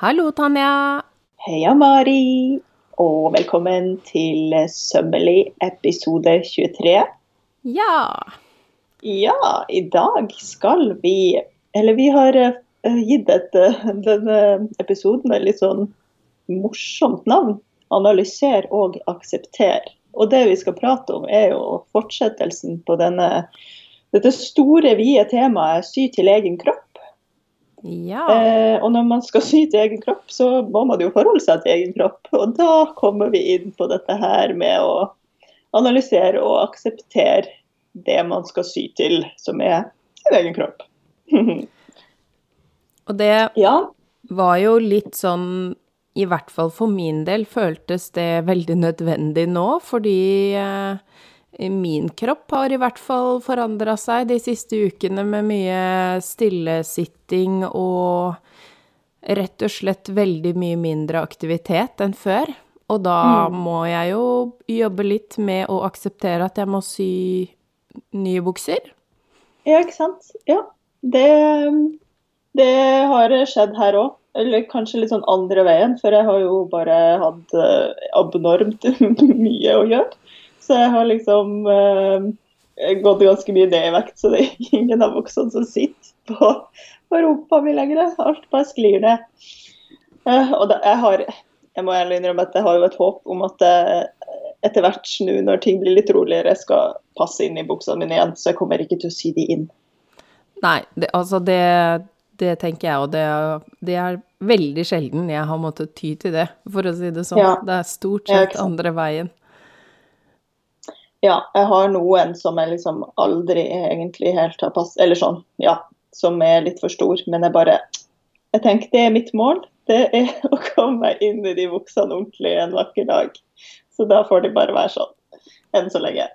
Hallo, Tanja. Heia, Mari. Og velkommen til Sømmelig episode 23. Ja. Ja, i dag skal vi Eller vi har uh, gitt et, uh, denne episoden et litt sånn morsomt navn. Analyser og aksepter. Og det vi skal prate om, er jo fortsettelsen på denne, dette store, vide temaet sy til egen kropp. Ja. Eh, og når man skal sy til egen kropp, så må man jo forholde seg til egen kropp. Og da kommer vi inn på dette her med å analysere og akseptere det man skal sy til, som er sin egen kropp. og det ja. var jo litt sånn i hvert fall for min del føltes det veldig nødvendig nå, fordi eh, min kropp har i hvert fall forandra seg de siste ukene med mye stillesitting og rett og slett veldig mye mindre aktivitet enn før. Og da mm. må jeg jo jobbe litt med å akseptere at jeg må sy nye bukser. Ja, ikke sant. Ja. Det, det har skjedd her òg. Eller kanskje litt sånn andre veien, for jeg har jo bare hatt eh, abnormt mye å gjøre. Så jeg har liksom uh, gått ganske mye ned i vekt, så det er ingen av buksene som sitter på, på rumpa mi lenger. Alt bare sklir ned. Uh, og det, jeg har jeg må ærlig innrømme at jeg har jo et håp om at jeg etter hvert nå når ting blir litt roligere, skal passe inn i buksene mine igjen. Så jeg kommer ikke til å sy de inn. Nei, det, altså det, det tenker jeg, og det, det, er veldig sjelden jeg har måttet ty til det, for å si det sånn. Ja. Det er stort sett andre veien. Ja, jeg har noen som jeg liksom aldri egentlig helt har passet Eller sånn, ja, som er litt for stor. Men jeg bare Jeg tenker det er mitt mål. Det er å komme meg inn i de buksene ordentlig en vakker dag. Så da får de bare være sånn. Enn så lenge.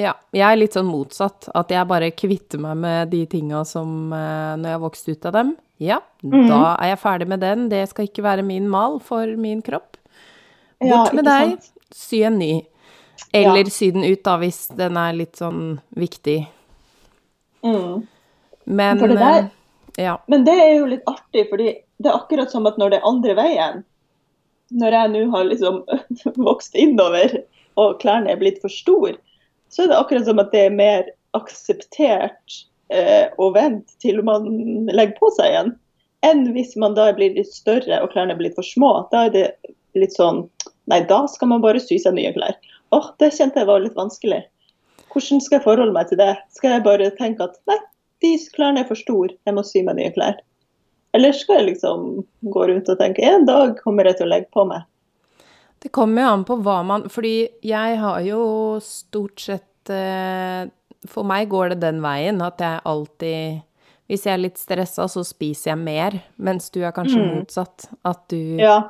Ja, jeg er litt sånn motsatt. At jeg bare kvitter meg med de tinga som uh, Når jeg har vokst ut av dem, ja, mm da er jeg ferdig med den. Det skal ikke være min mal for min kropp. Bort ja, med deg, sant? sy en ny. Eller ja. sy den ut, da, hvis den er litt sånn viktig. Mm. Men det der, eh, ja. Men det er jo litt artig, fordi det er akkurat som at når det er andre veien Når jeg nå har liksom vokst innover og klærne er blitt for store, så er det akkurat som at det er mer akseptert eh, å vente til man legger på seg igjen, enn hvis man da blir litt større og klærne blir litt for små. Da er det litt sånn Nei, da skal man bare sy seg nye klær åh, det kjente jeg var litt vanskelig. Hvordan skal jeg forholde meg til det? Skal jeg bare tenke at nei, de klærne er for store, jeg må sy meg nye klær? Eller skal jeg liksom gå rundt og tenke en dag kommer jeg til å legge på meg? Det kommer jo an på hva man Fordi jeg har jo stort sett eh, For meg går det den veien at jeg alltid Hvis jeg er litt stressa, så spiser jeg mer, mens du er kanskje mm. motsatt. At du ja.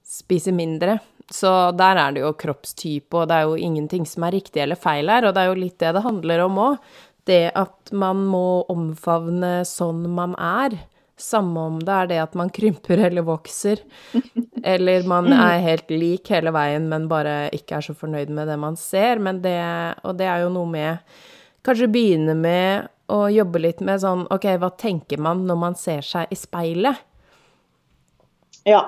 spiser mindre. Så der er det jo kroppstype, og det er jo ingenting som er riktig eller feil her, og det er jo litt det det handler om òg. Det at man må omfavne sånn man er. Samme om det er det at man krymper eller vokser, eller man er helt lik hele veien, men bare ikke er så fornøyd med det man ser. Men det, og det er jo noe med Kanskje begynne med å jobbe litt med sånn OK, hva tenker man når man ser seg i speilet? Ja.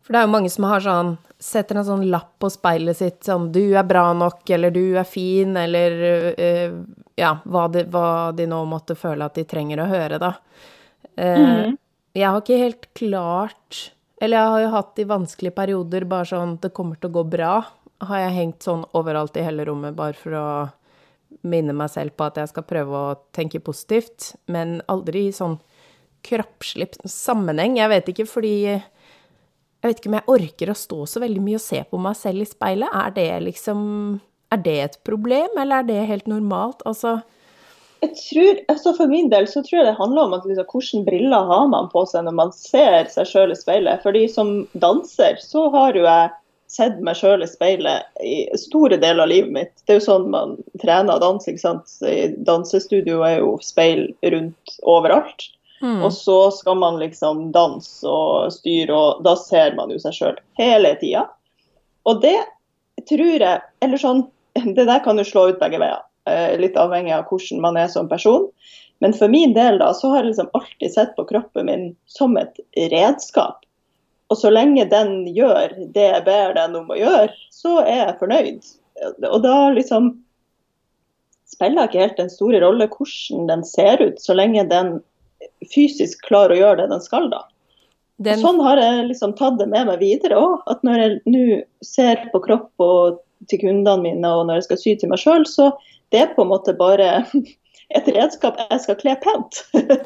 For det er jo mange som har sånn Setter en sånn lapp på speilet sitt sånn 'Du er bra nok', eller 'Du er fin', eller uh, Ja, hva de, hva de, nå måtte føle at de trenger å høre, da. Uh, mm. Jeg har ikke helt klart Eller jeg har jo hatt i vanskelige perioder bare sånn 'Det kommer til å gå bra'. Har jeg hengt sånn overalt i hele rommet bare for å minne meg selv på at jeg skal prøve å tenke positivt, men aldri i sånn kroppslig sammenheng. Jeg vet ikke, fordi jeg vet ikke om jeg orker å stå så veldig mye og se på meg selv i speilet. Er det liksom Er det et problem, eller er det helt normalt? Altså jeg tror, altså For min del så tror jeg det handler om at liksom, hvilke briller har man på seg når man ser seg sjøl i speilet. Fordi som danser så har jo jeg sett meg sjøl i speilet i store deler av livet mitt. Det er jo sånn man trener dans. ikke sant? I dansestudio er jo speil rundt overalt. Mm. Og så skal man liksom danse og styre, og da ser man jo seg sjøl hele tida. Og det tror jeg Eller sånn, det der kan jo slå ut begge veier. Eh, litt avhengig av hvordan man er som person. Men for min del da, så har jeg liksom alltid sett på kroppen min som et redskap. Og så lenge den gjør det jeg ber den om å gjøre, så er jeg fornøyd. Og da liksom spiller ikke helt den store rolle hvordan den ser ut, så lenge den fysisk klarer å gjøre det den skal, da. Den... Sånn har jeg liksom tatt det med meg videre òg. At når jeg nå ser på kropp og til kundene mine, og når jeg skal sy til meg sjøl, så det er på en måte bare et redskap jeg skal kle pent.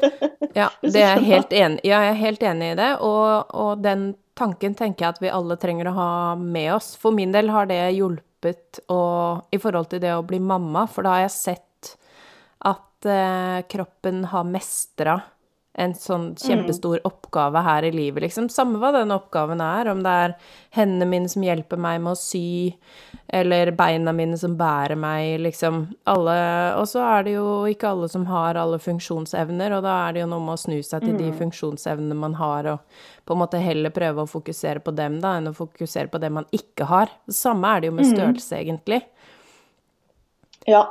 ja, det er helt enig. ja, jeg er helt enig i det. Og, og, den tanken tenker jeg at vi alle trenger å ha med oss. For min del har det hjulpet å, i forhold til det å bli mamma, for da har jeg sett at eh, kroppen har mestra en sånn mm. kjempestor mm. oppgave her i livet, liksom. Samme hva den oppgaven er, om det er hendene mine som hjelper meg med å sy, eller beina mine som bærer meg, liksom. Alle Og så er det jo ikke alle som har alle funksjonsevner, og da er det jo noe med å snu seg til mm. de funksjonsevnene man har, og på en måte heller prøve å fokusere på dem, da, enn å fokusere på det man ikke har. Det samme er det jo med mm. størrelse, mm. egentlig. Ja,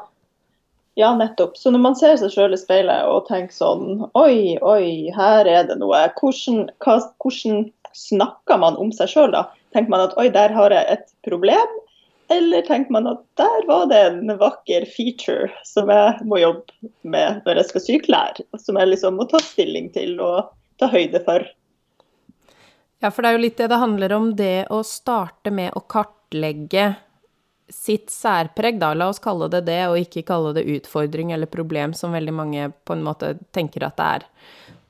ja, nettopp. Så når man ser seg sjøl i speilet og tenker sånn Oi, oi, her er det noe. Hvordan, hva, hvordan snakker man om seg sjøl da? Tenker man at oi, der har jeg et problem? Eller tenker man at der var det en vakker feature som jeg må jobbe med når jeg skal sy klær? Som jeg liksom må ta stilling til og ta høyde for. Ja, for det er jo litt det det handler om, det å starte med å kartlegge sitt særpreg, da, la oss kalle det det, og ikke kalle det utfordring eller problem, som veldig mange på en måte tenker at det er.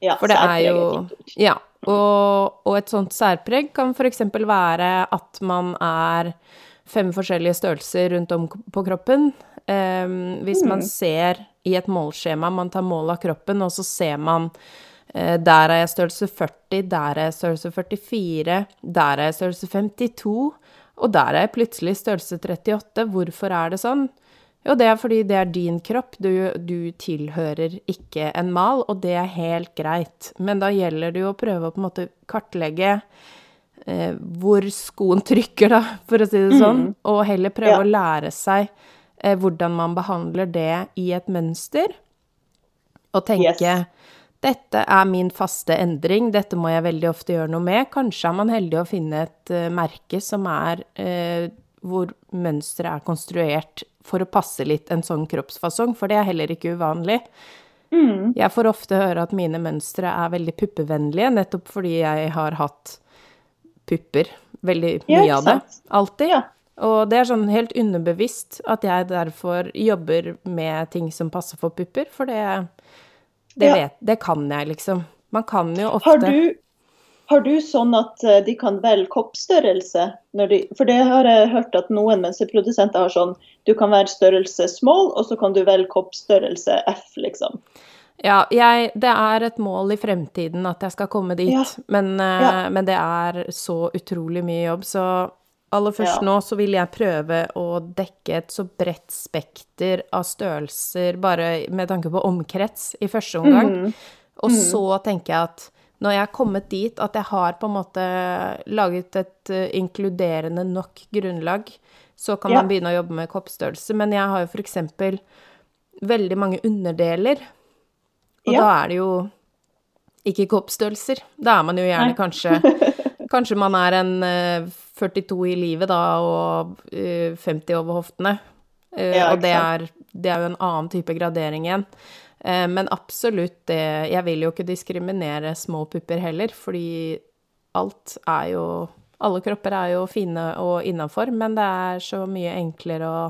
Ja, For det er jo Ja. Og, og, et sånt særpreg kan f.eks. være at man er fem forskjellige størrelser rundt om på kroppen. Um, hvis mm. man ser i et målskjema, man tar mål av kroppen, og så ser man uh, der er jeg størrelse 40, der er jeg størrelse 44, der er jeg størrelse 52. Og der er jeg plutselig størrelse 38. Hvorfor er det sånn? Jo, det er fordi det er din kropp, du, du, tilhører ikke en mal, og det er helt greit. Men da gjelder det jo å prøve å på en måte kartlegge eh, hvor skoen trykker, da, for å si det sånn, mm. og heller prøve ja. å lære seg eh, hvordan man behandler det i et mønster, og tenke yes. Dette er min faste endring, dette må jeg veldig ofte gjøre noe med. Kanskje er man heldig å finne et uh, merke som er uh, hvor mønsteret er konstruert for å passe litt en sånn kroppsfasong, for det er heller ikke uvanlig. Mm. Jeg får ofte høre at mine mønstre er veldig puppevennlige, nettopp fordi jeg har hatt pupper, veldig mye ja, av det, alltid. Ja. Og det er sånn helt underbevisst at jeg derfor jobber med ting som passer for pupper, for det det, ja. vet, det kan jeg, liksom. Man kan jo ofte Har du, har du sånn at eh, de kan velge koppstørrelse? De, for det har jeg hørt at noen mønsterprodusenter har sånn Du kan være størrelse small, og så kan du velge koppstørrelse F, liksom. Ja, jeg, det er et mål i fremtiden at jeg skal komme dit, ja. Men, eh, ja. men, det er så utrolig mye jobb, så Aller først ja. nå så vil jeg prøve å dekke et så bredt spekter av størrelser, bare med tanke på omkrets, i første omgang. Mm. Og mm. så tenker jeg at når jeg er kommet dit at jeg har på en måte laget et uh, inkluderende nok grunnlag, så kan ja. man begynne å jobbe med koppstørrelse. Men jeg har jo eksempel veldig mange underdeler, og ja. da er det jo ikke koppstørrelser. Da er man jo gjerne Nei. kanskje Kanskje man er en uh, 42 i livet da, og uh, eh, 50 over hoftene. Uh, ja, og det er, det er, jo en annen type gradering igjen. Men absolutt det Jeg vil jo ikke diskriminere små pupper heller, fordi alt er jo Alle kropper er jo fine og innafor, men det er så mye enklere å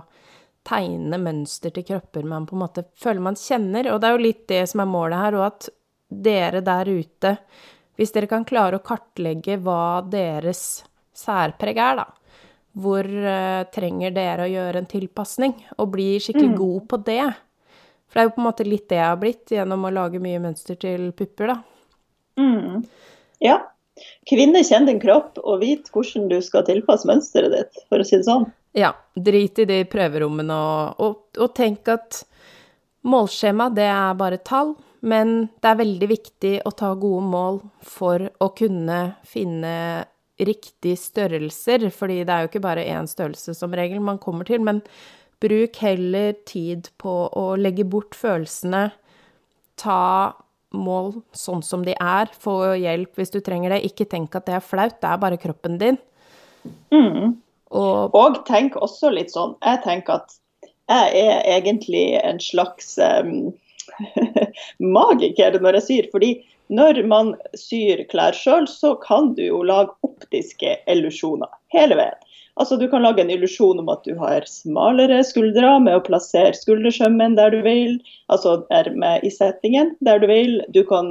tegne mønster til kropper man på en måte føler man kjenner. Og det er jo litt det som er målet her, og at dere der ute Hvis dere kan klare å kartlegge hva deres særpreg er, da. Hvor uh, trenger dere å gjøre en tilpasning, og bli skikkelig mm. god på det? For det er jo på en måte litt det jeg har blitt gjennom å lage mye mønster til pupper, da. Mm. Ja. Kvinne, kjenn din kropp og vit hvordan du skal tilpasse mønsteret ditt, for å si det sånn. Ja. Drit i de prøverommene og, og, og tenk at målskjema, det er bare tall. Men det er veldig viktig å ta gode mål for å kunne finne riktig størrelser, fordi det er jo ikke bare én størrelse som regel man kommer til, men bruk heller tid på å legge bort følelsene. Ta mål sånn som de er. Få hjelp hvis du trenger det. Ikke tenk at det er flaut, det er bare kroppen din. Mm. Og Og tenk også litt sånn Jeg tenker at jeg er egentlig en slags um, magiker når jeg syr. Fordi når man syr klær sjøl, så kan du jo lage optiske illusjoner hele veien. Altså Du kan lage en illusjon om at du har smalere skuldre med å plassere skuldersømmen der du vil, altså ermet i settingen der du vil. Du kan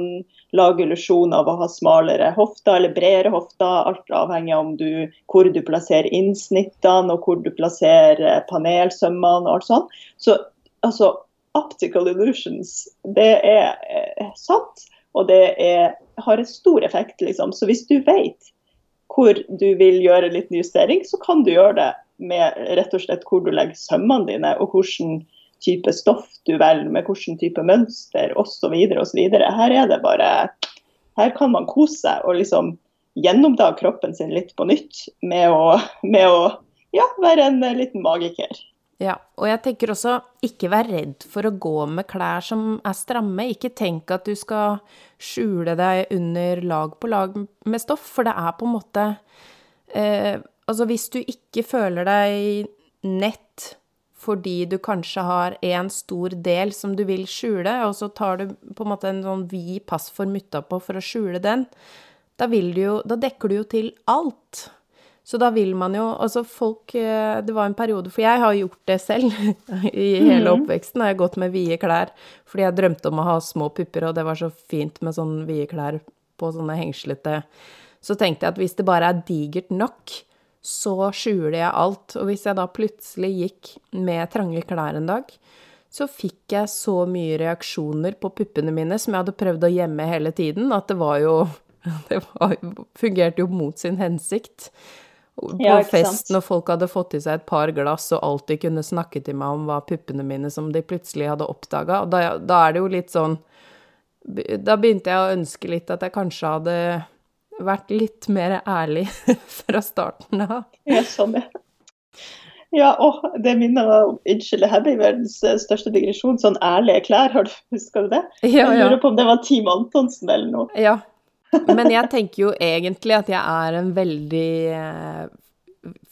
lage illusjon av å ha smalere hofter eller bredere hofter, alt avhengig av om du, hvor du plasserer innsnittene og hvor du plasserer panelsømmene og alt sånt. Så altså, optical illusions, det er eh, sant, og det er, har en stor effekt, liksom. Så hvis du vet hvor du vil gjøre liten justering, så kan du gjøre det med rett og slett hvor du legger sømmene dine, og hvilken type stoff du velger, med hvilken type mønster osv. osv. Her er det bare Her kan man kose seg og liksom gjennomdage kroppen sin litt på nytt med å, med å ja, være en liten magiker. Ja, og jeg tenker også ikke vær redd for å gå med klær som er stramme. Ikke tenk at du skal skjule deg under lag på lag med stoff, for det er på en måte eh, Altså hvis du ikke føler deg nett fordi du kanskje har en stor del som du vil skjule, og så tar du på en måte en sånn vid passform utapå for å skjule den, da, du jo, da dekker du jo til alt. Så da vil man jo Altså, folk eh, Det var en periode For jeg har gjort det selv. I hele Mhm. oppveksten har jeg gått med vide klær fordi jeg drømte om å ha små pupper, og det var så fint med sånne vide klær på sånne hengslete Så tenkte jeg at hvis det bare er digert nok, så skjuler jeg alt. Og hvis jeg da plutselig gikk med trange klær en dag, så fikk jeg så mye reaksjoner på puppene mine som jeg hadde prøvd å gjemme hele tiden, at det var jo Det var, fungerte jo mot sin hensikt. På Ja, fest, sant. når folk hadde fått i seg et par glass og alltid kunne snakke til meg om hva puppene mine som de plutselig hadde oppdaga, da, da er det jo litt sånn Da begynte jeg å ønske litt at jeg kanskje hadde vært litt mer ærlig fra starten av. Ja, sånn det. Ja, og det minner meg om Unnskyld, Happy verdens eh, største digresjon. Sånn ærlige klær, har du husker du det? Ja, ja. Jeg lurer på om det var Team Antonsen eller noe. Ja. Men jeg tenker jo egentlig at jeg er en veldig eh,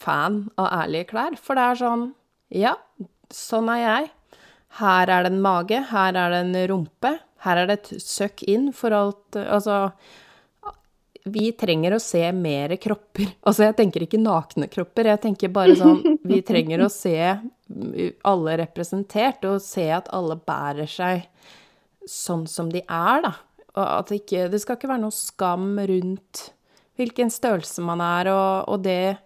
fan av ærlige klær. For det er sånn Ja, sånn er jeg. Her er det en mage, her er det en rumpe, her er det et søkk inn for alt Altså vi trenger å se mer kropper. Altså, jeg tenker ikke nakne kropper, jeg tenker bare sånn Vi trenger å se alle representert, og se at alle bærer seg sånn som de er, da. Og at det ikke Det skal ikke være noe skam rundt hvilken størrelse man er, og, og det,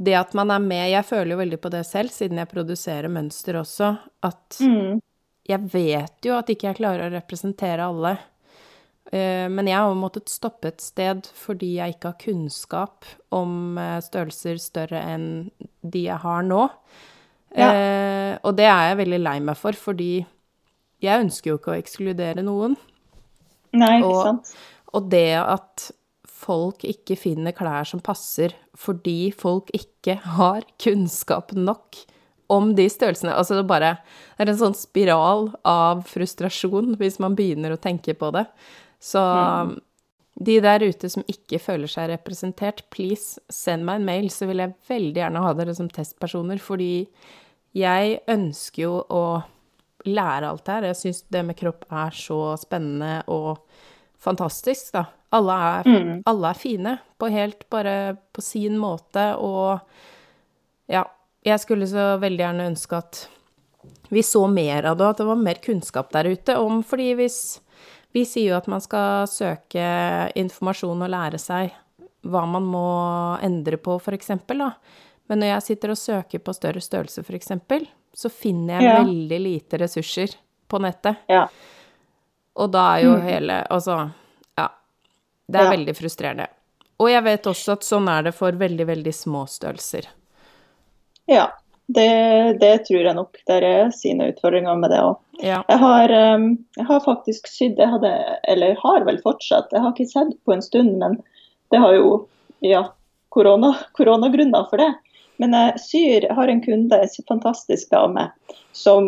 det at man er med Jeg føler jo veldig på det selv, siden jeg produserer mønster også, at Mm. jeg vet jo at ikke jeg klarer å representere alle. Eh, Men jeg har måttet stoppe et sted fordi jeg ikke har kunnskap om eh, størrelser større enn de jeg har nå. Ja. Eh, og det er jeg veldig lei meg for, fordi jeg ønsker jo ikke å ekskludere noen. Nei, ikke Og- sant. Og det at folk ikke finner klær som passer fordi folk ikke har kunnskap nok om de størrelsene Altså det bare Det er en sånn spiral av frustrasjon hvis man begynner å tenke på det. Så de der ute som ikke føler seg representert, please send meg en mail, så vil jeg veldig gjerne ha dere som testpersoner, fordi jeg ønsker jo å lære alt det her. Jeg syns det med kropp er så spennende og fantastisk, da. Alle er, Mm. alle er fine på helt bare på sin måte, og ja, jeg skulle så veldig gjerne ønske at vi så mer av det, og at det var mer kunnskap der ute om Fordi hvis Vi sier jo at man skal søke informasjon og lære seg hva man må endre på, eksempel, da. Men når jeg sitter og søker på større størrelse, eksempel, så finner jeg Ja. veldig lite ressurser på nettet. Ja. Og da er jo Mm. hele Altså, ja. Det er Ja. veldig frustrerende. Og jeg vet også at sånn er det for veldig, veldig små størrelser. ja. Det, det tror jeg nok. Det er sine utfordringer med det òg. Ja. Jeg har, um, jeg har faktisk sydd, jeg hadde, eller har vel fortsatt, jeg har ikke sett på en stund, men det har jo ja, korona, koronagrunner for det. Men jeg syr, har en kunde, en fantastisk dame, som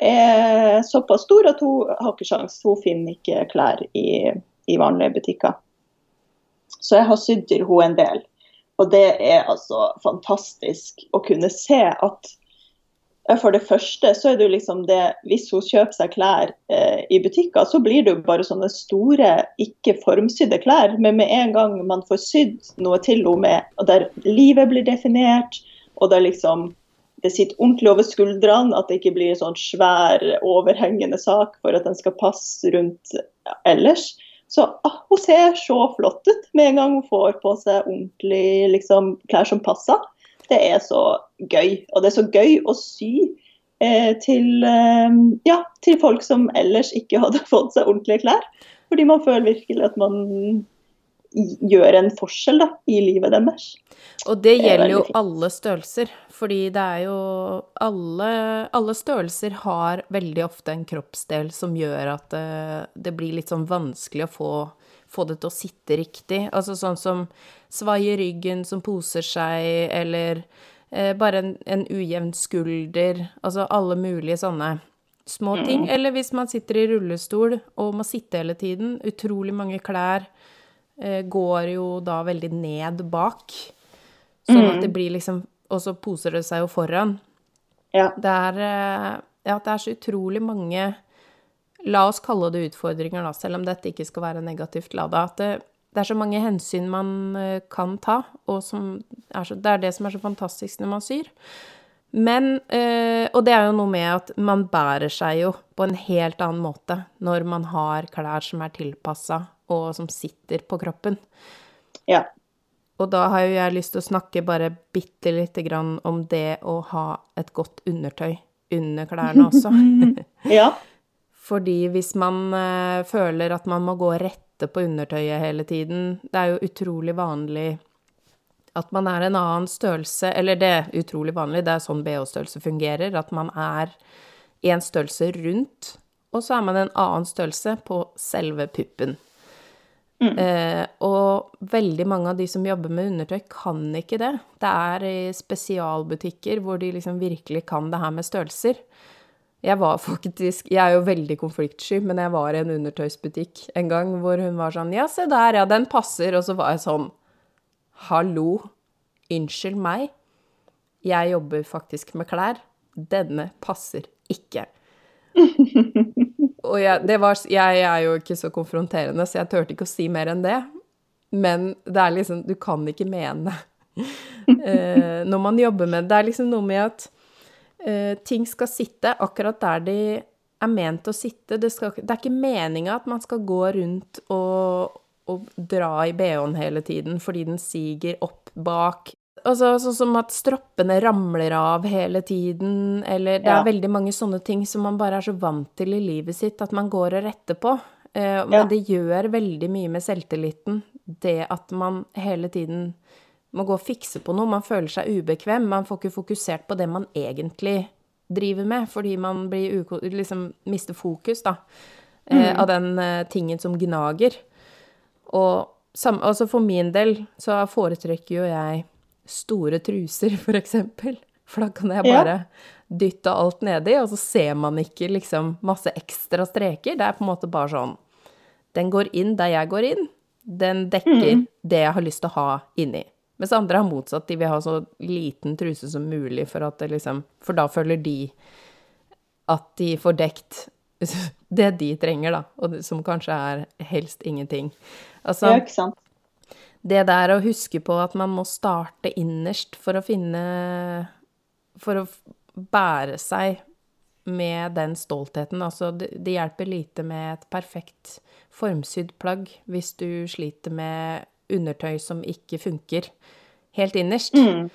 er såpass stor at hun har ikke sjans. Hun finner ikke klær i, i vanlige butikker. Så jeg har sydd til henne en del. Og det er altså fantastisk å kunne se at for det første så er det jo liksom det Hvis hun kjøper seg klær eh, i butikker, så blir det jo bare sånne store, ikke formsydde klær. Men med en gang man får sydd noe til henne med, og der livet blir definert, og der liksom det sitter ordentlig over skuldrene, at det ikke blir en sånn svær, overhengende sak for at den skal passe rundt ellers. Så ah, hun ser så flott ut med en gang hun får på seg ordentlig liksom, klær som passer det er så gøy. Og det er så gøy å sy eh, til, eh, ja, til folk som ellers ikke hadde fått seg ordentlige klær. Fordi man føler virkelig at man gjør en forskjell da, i livet deres. Og det gjelder jo alle størrelser, fordi det er jo alle, alle, størrelser har veldig ofte en kroppsdel som gjør at det, eh, det blir litt sånn vanskelig å få få det til å sitte riktig. Altså sånn som svai i ryggen som poser seg, eller eh, bare en, en, ujevn skulder. Altså alle mulige sånne små ting. Mm. Eller hvis man sitter i rullestol og må sitte hele tiden. Utrolig mange klær eh, går jo da veldig ned bak. Sånn at det mm. blir liksom Og så poser det seg jo foran. Ja. Det er, eh, ja, det er så utrolig mange La oss kalle det utfordringer, da, selv om dette ikke skal være negativt lada. At det, det, er så mange hensyn man eh, kan ta, og er så, det er det som er så fantastisk når man syr. Men øh, Og det er jo noe med at man bærer seg jo på en helt annen måte når man har klær som er tilpassa, og som sitter på kroppen. Ja. Og da har jo jeg lyst til å snakke bare bitte lite grann om det å ha et godt undertøy under klærne også. ja. Fordi hvis man øh, føler at man må gå og rette på undertøyet hele tiden Det er jo utrolig vanlig at man er en annen størrelse Eller det er utrolig vanlig, det er sånn BH-størrelse fungerer, at man er en størrelse rundt, og så er man en annen størrelse på selve puppen. Mm. Eh, og veldig mange av de som jobber med undertøy, kan ikke det. Det er i spesialbutikker hvor de liksom virkelig kan det her med størrelser. Jeg var faktisk Jeg er jo veldig konfliktsky, men jeg var i en undertøysbutikk en gang hvor hun var sånn Ja, se der, ja, den passer. Og så var jeg sånn Hallo. Unnskyld meg. Jeg jobber faktisk med klær. Denne passer ikke. og jeg, var, jeg, er jo ikke så konfronterende, så jeg turte ikke å si mer enn det. Men det er liksom Du kan ikke mene eh, når man jobber med det. Det er liksom noe med at ting skal sitte akkurat der de er ment å sitte. Det, skal, det er ikke meninga at man skal gå rundt og, og dra i bh-en hele tiden fordi den siger opp bak. Altså sånn som at stroppene ramler av hele tiden, eller Det er ja. veldig mange sånne ting som man bare er så vant til i livet sitt at man går og retter på. Uh, men ja. det gjør veldig mye med selvtilliten, det at man hele tiden må gå og fikse på noe. Man føler seg ubekvem. Man får ikke fokusert på det man egentlig driver med, fordi man blir liksom mister fokus, da, eh, mm. av den uh, tingen som gnager. Og sam, altså for min del så foretrekker jo jeg store truser, for eksempel. For da kan jeg bare ja. dytte alt nedi, og så ser man ikke liksom masse ekstra streker. Det er på en måte bare sånn Den går inn der jeg går inn. Den dekker mm. det jeg har lyst til å ha inni. Mens andre har motsatt. De vil ha så liten truse som mulig, for, at det liksom, for da føler de at de får dekt det de trenger, da, og som kanskje er helst ingenting. Altså, ja, ikke sant. Det der å huske på at man må starte innerst for å finne For å bære seg med den stoltheten. Altså, det hjelper lite med et perfekt formsydd plagg hvis du sliter med undertøy som ikke funker helt innerst. Mm.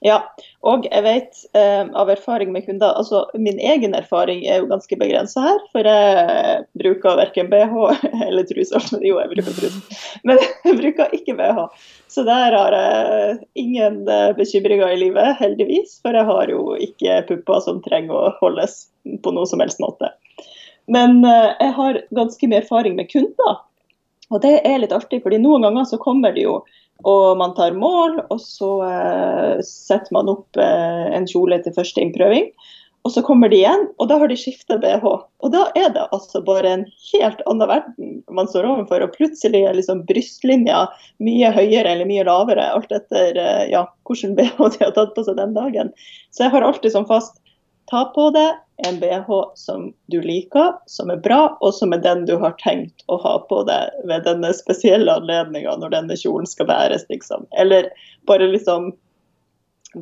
Ja, og jeg vet eh, av erfaring med kunder altså Min egen erfaring er jo ganske begrensa her, for jeg bruker verken BH eller truse. Jo, jeg bruker truse, men jeg bruker ikke BH. Så der har jeg ingen eh, bekymringer i livet, heldigvis. For jeg har jo ikke pupper som trenger å holdes på noe som helst måte. Men eh, jeg har ganske mye erfaring med kunder og det er litt artig, fordi noen ganger så kommer det jo Og man tar mål, og så uh, setter man opp uh, en kjole til første innprøving. Og så kommer de igjen, og da har de skifta BH. Og da er det altså bare en helt annen verden man står overfor. Og plutselig er liksom brystlinja mye høyere eller mye lavere, alt etter eh, ja, hvilken BH de har tatt på seg den dagen. Så jeg har alltid som fast ta på deg en BH som du liker, som er bra, og som er den du har tenkt å ha på deg ved denne spesielle anledninga når denne kjolen skal bæres, liksom. Eller bare liksom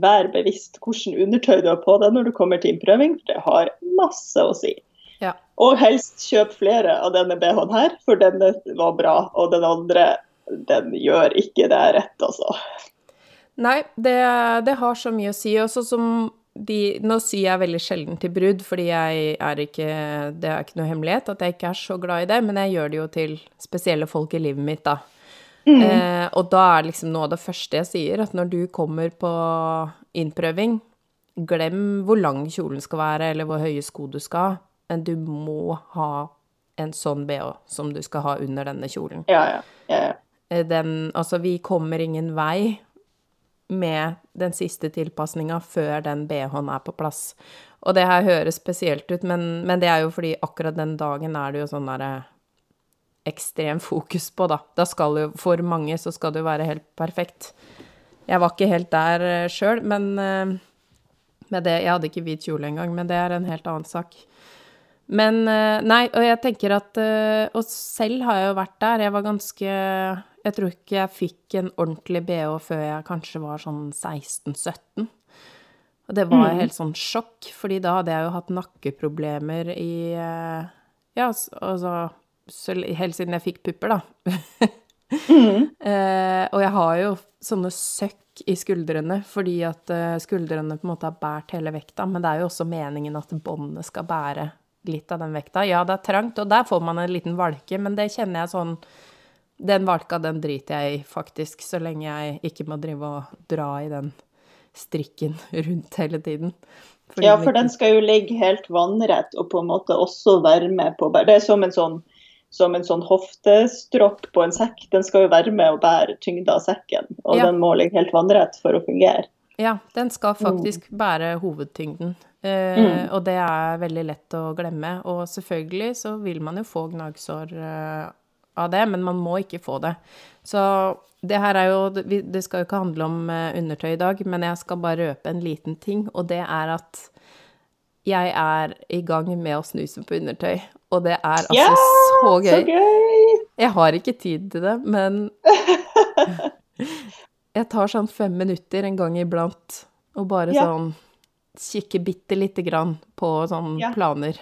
vær bevisst hvordan undertøy du har på deg når du kommer til innprøving, for det har masse å si. Ja. Og helst kjøp flere av denne BH-en her, for denne var bra, og den andre den gjør ikke det rett, altså. Nei, det, det har så mye å si. Og sånn som de Nå syr jeg veldig sjelden til brudd, fordi jeg er ikke Det er ikke noe hemmelighet at jeg ikke er så glad i det, men jeg gjør det jo til spesielle folk i livet mitt, da. Mm. Eh, og da er liksom noe av det første jeg sier, at når du kommer på innprøving, glem hvor lang kjolen skal være, eller hvor høye sko du skal ha, men du må ha en sånn bh som du skal ha under denne kjolen. Ja, ja. ja, ja. Eh, Den Altså, vi kommer ingen vei med den siste tilpasninga før den BH-en er på plass. Og det her høres spesielt ut, men, men det er jo fordi akkurat den dagen er det jo sånn derre ekstrem fokus på, da. Da skal jo For mange så skal det jo være helt perfekt. Jeg var ikke helt der uh, sjøl, men eh, med det Jeg hadde ikke hvit kjole engang, men det er en helt annen sak. Men eh, Nei, og jeg tenker at eh, Og selv har jeg jo vært der. Jeg var ganske Jeg tror ikke jeg fikk en ordentlig bh før jeg kanskje var sånn 16-17. Og det var Mm. helt sånn sjokk, fordi da hadde jeg jo hatt nakkeproblemer i eh, Ja, altså så Helt siden jeg fikk pupper, da. Mm. Eh, og jeg har jo sånne søkk i skuldrene, fordi at skuldrene på en måte har båret hele vekta, men det er jo også meningen at båndet skal bære litt av den vekta. Ja, det er trangt, og der får man en liten valke, men det kjenner jeg sånn Den valka, den driter jeg i, faktisk, så lenge jeg ikke må drive og dra i den strikken rundt hele tiden. Fordi Ja, for den skal jo ligge helt vannrett og på en måte også være med på. Det er som en sånn, som en sånn hoftestropp på en sekk. Den skal jo være med og bære tyngda av sekken, og Ja. den må ligge helt vannrett for å fungere. Ja, den skal faktisk bære hovedtyngden. Eh, Mm. Og det er veldig lett å glemme. Og selvfølgelig så vil man jo få gnagsår eh, av det, men man må ikke få det. Så det her er jo Det skal jo ikke handle om eh, undertøy i dag, men jeg skal bare røpe en liten ting, og det er at jeg er i gang med å snuse på undertøy, og det er altså yeah, så gøy. Så gøy! Jeg har ikke tid til det, men jeg tar sånn fem minutter en gang iblant og bare yeah. sånn kikker bitte lite grann på sånne Ja. planer.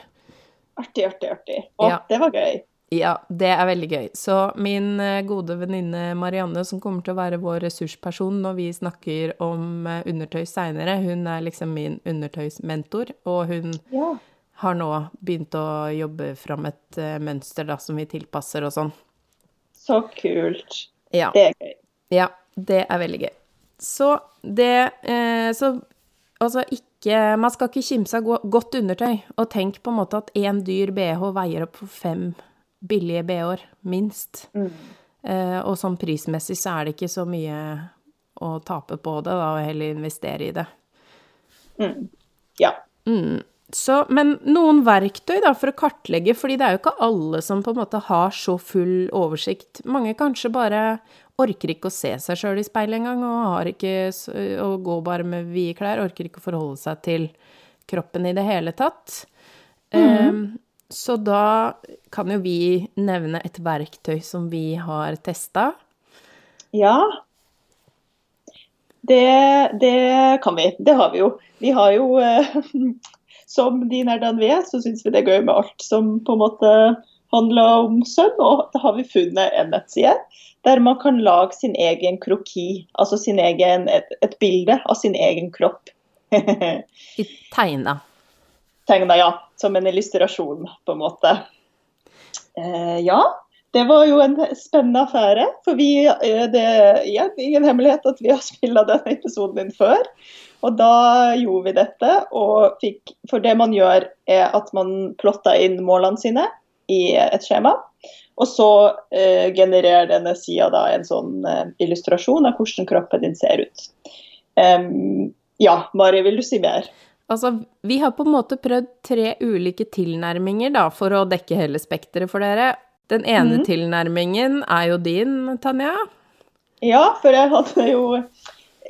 Artig, artig, artig. Å, Ja. det var gøy. Ja, det er veldig gøy. Så min eh, gode venninne Marianne, som kommer til å være vår ressursperson når vi snakker om eh, undertøy seinere, hun er liksom min undertøysmentor, og hun Ja. har nå begynt å jobbe fram et eh, mønster da, som vi tilpasser og sånn. Så kult. Ja. Det er gøy. Ja, det er veldig gøy. Så det eh, Så altså ikke Man skal ikke kimse av godt undertøy. Og tenk på en måte at én dyr bh veier opp for fem billige bh-er, minst. Mm. Eh, og sånn prismessig så er det ikke så mye å tape på det, da, og heller investere i det. Mm. Ja. Mm. Så, men noen verktøy da, for å kartlegge, fordi det er jo ikke alle som på en måte har så full oversikt. Mange kanskje bare orker ikke å se seg sjøl i speilet engang, og ikke og går bare med vide klær, orker ikke å forholde seg til kroppen i det hele tatt. Eh, så da kan jo vi nevne et verktøy som vi har testa. Ja. Det, det kan vi. Det har vi jo. Vi har jo uh, Som de nerdene vi er, så syns vi det er gøy med alt som på en måte handler om søvn. Og da har vi funnet en nettside der man kan lage sin egen kroki. Altså sin egen, et, et bilde av sin egen kropp. I tegna. Tegna, ja. Som en illustrasjon, på en måte. Eh, ja. Det var jo en spennende affære. For vi, eh, det er ingen hemmelighet at vi har spilla denne episoden inn før. Og da gjorde vi dette. Og fikk, for det man gjør, er at man plotter inn målene sine i et skjema. Og så eh, genererer denne sida da en sånn eh, illustrasjon av hvordan kroppen din ser ut. Um, ja, Mari, vil du si mer? Altså, vi har på en måte prøvd tre ulike tilnærminger da, for å dekke hele spekteret for dere. Den ene mm. tilnærmingen er jo din, Tanja. Ja, for jeg hadde jo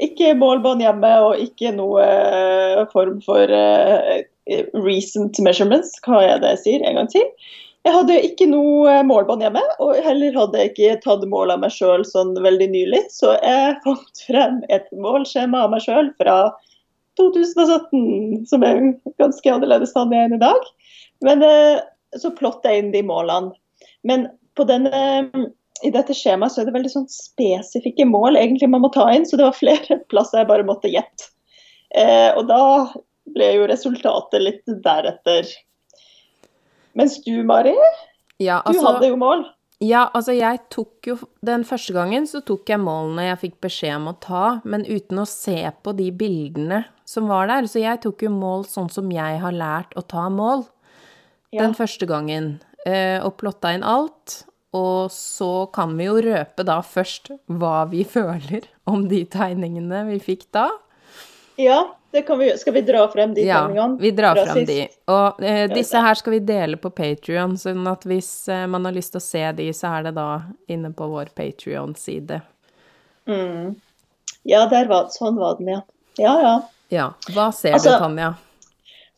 ikke målbånd hjemme og ikke noe eh, form for uh, recent measurements, hva er det jeg sier en gang til. Jeg hadde ikke noe målbånd hjemme, og heller hadde jeg ikke tatt mål av meg sjøl sånn veldig nylig, så jeg fant frem et målskjema av meg sjøl fra 2017, som er ganske annerledes enn jeg er i dag. Men eh, så plotter jeg inn de målene. Men denne i dette skjemaet så er det veldig sånn spesifikke mål egentlig man må ta inn, så det var flere plasser jeg bare måtte gjette. Eh, og da ble jo resultatet litt deretter. Mens du, Mari, Ja, du altså, hadde jo mål. ja, altså jeg tok jo Den første gangen så tok jeg målene jeg fikk beskjed om å ta, men uten å se på de bildene som var der. Så jeg tok jo mål sånn som jeg har lært å ta mål Ja. den første gangen. Eh, og plotta inn alt. Og så kan vi jo røpe da først hva vi føler om de tegningene vi fikk da. ja, vi. Skal vi dra frem de Ja, tegningene? vi drar frem sist? de. Og eh, disse her skal vi dele på Patrion, sånn at hvis eh, man har lyst til å se de, så er det da inne på vår Patrion-side. Mm. Ja, var, sånn var den, ja. Ja, ja. Ja. Hva ser Altså- du, Tanja?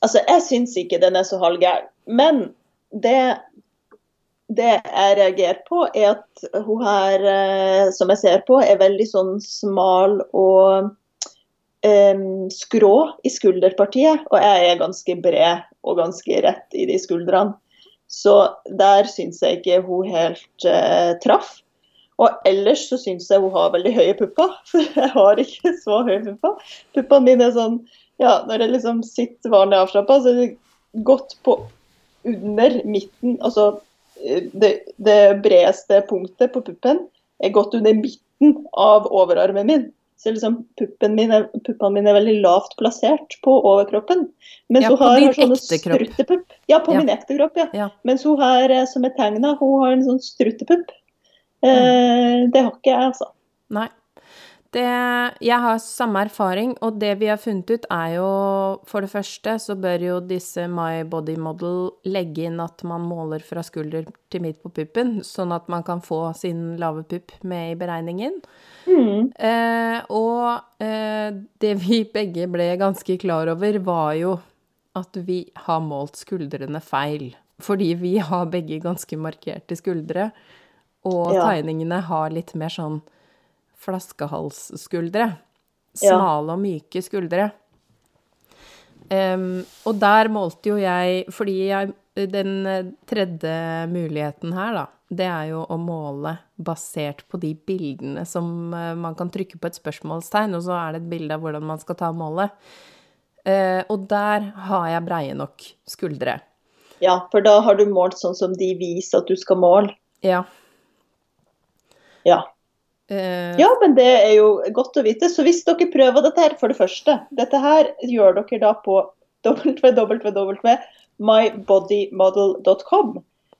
Altså, jeg syns ikke den er så halvgæren. Men det, det jeg reagerer på, er at hun her, eh, som jeg ser på, er veldig sånn smal og skrå i skulderpartiet. Og jeg er ganske bred og ganske rett i de skuldrene. Så der syns jeg ikke hun helt eh, traff. Og ellers så syns jeg hun har veldig høye pupper, for jeg har ikke så høye pupper. Puppene mine er sånn ja, når jeg liksom sitter vanlig avslappa, så er det godt på under midten. Altså eh, det, det bredeste punktet på puppen er godt under midten av overarmen min. Så liksom puppen min er, puppene mine er veldig lavt plassert på overkroppen. Mens Ja, hun har har sånne struttepupp. Ja, på Ja. min ekte kropp, ja. Ja. Mens hun eh, som er tegna, hun har en sånn struttepupp. Mm. Eh, det har ikke jeg, altså. Nei. Det, jeg har samme erfaring, og det vi har funnet ut er jo For det første så bør jo disse My Body Model legge inn at man måler fra skulder til midt på puppen, sånn at man kan få sin lave pupp med i beregningen. Mm. Eh, og eh, det vi begge ble ganske klar over, var jo at vi har målt skuldrene feil. Fordi vi har begge ganske markerte skuldre, og Ja. tegningene har litt mer sånn flaskehalsskuldre. Smale og myke skuldre. Um, og der målte jo jeg Fordi jeg, den eh, tredje muligheten her, da, det er jo å måle basert på de bildene som eh, man kan trykke på et spørsmålstegn, og så er det et bilde av hvordan man skal ta målet. Uh, og der har jeg breie nok skuldre. Ja, for da har du målt sånn som de viser at du skal måle. Ja. Ja. Eh, Ja, men det er jo godt å vite. Så hvis dere prøver dette her, for det første Dette her gjør dere da på www.mybodymodel.com.